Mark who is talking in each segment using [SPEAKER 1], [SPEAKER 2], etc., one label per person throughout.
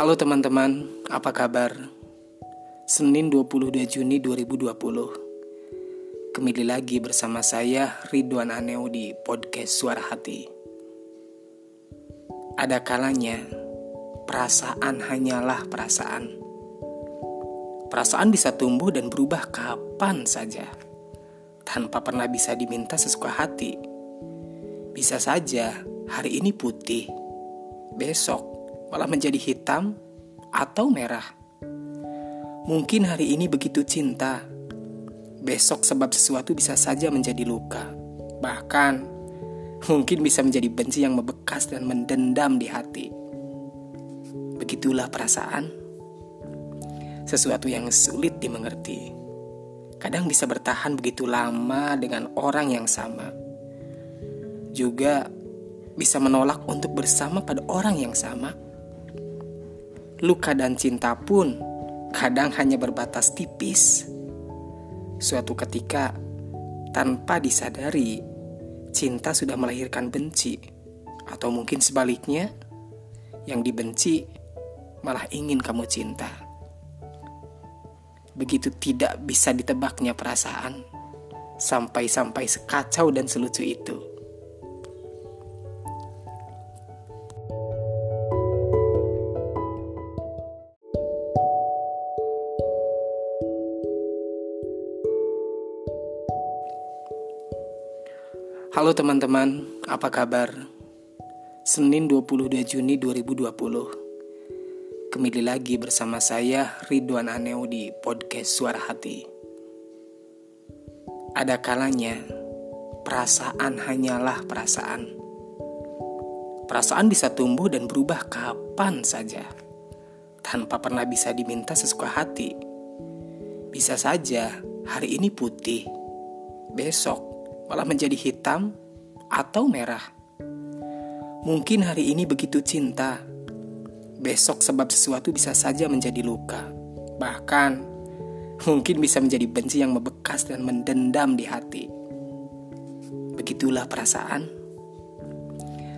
[SPEAKER 1] Halo teman-teman, apa kabar? Senin 22 Juni 2020 Kembali lagi bersama saya Ridwan Aneo di podcast Suara Hati. Ada kalanya perasaan hanyalah perasaan. Perasaan bisa tumbuh dan berubah kapan saja. Tanpa pernah bisa diminta sesuka hati. Bisa saja hari ini putih Besok malah menjadi hitam atau merah. Mungkin hari ini begitu cinta, besok sebab sesuatu bisa saja menjadi luka. Bahkan, mungkin bisa menjadi benci yang membekas dan mendendam di hati. Begitulah perasaan. Sesuatu yang sulit dimengerti. Kadang bisa bertahan begitu lama dengan orang yang sama. Juga bisa menolak untuk bersama pada orang yang sama luka dan cinta pun kadang hanya berbatas tipis. Suatu ketika, tanpa disadari, cinta sudah melahirkan benci, atau mungkin sebaliknya, yang dibenci malah ingin kamu cinta. Begitu tidak bisa ditebaknya perasaan, sampai-sampai sekacau dan selucu itu. Halo teman-teman, apa kabar? Senin 22 Juni 2020 Kembali lagi bersama saya Ridwan Aneo di podcast Suara Hati. Ada kalanya perasaan hanyalah perasaan. Perasaan bisa tumbuh dan berubah kapan saja. Tanpa pernah bisa diminta sesuka hati. Bisa saja hari ini putih Besok malah menjadi hitam atau merah. Mungkin hari ini begitu cinta, besok sebab sesuatu bisa saja menjadi luka. Bahkan, mungkin bisa menjadi benci yang membekas dan mendendam di hati. Begitulah perasaan.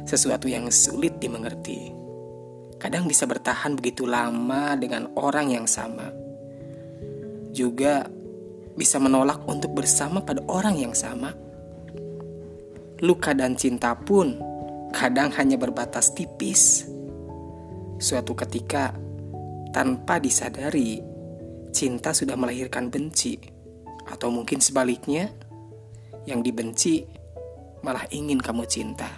[SPEAKER 1] Sesuatu yang sulit dimengerti. Kadang bisa bertahan begitu lama dengan orang yang sama. Juga bisa menolak untuk bersama pada orang yang sama luka dan cinta pun kadang hanya berbatas tipis. Suatu ketika, tanpa disadari, cinta sudah melahirkan benci, atau mungkin sebaliknya, yang dibenci malah ingin kamu cinta.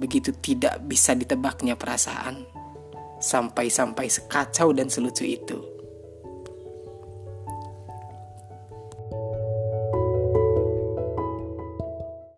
[SPEAKER 1] Begitu tidak bisa ditebaknya perasaan, sampai-sampai sekacau dan selucu itu.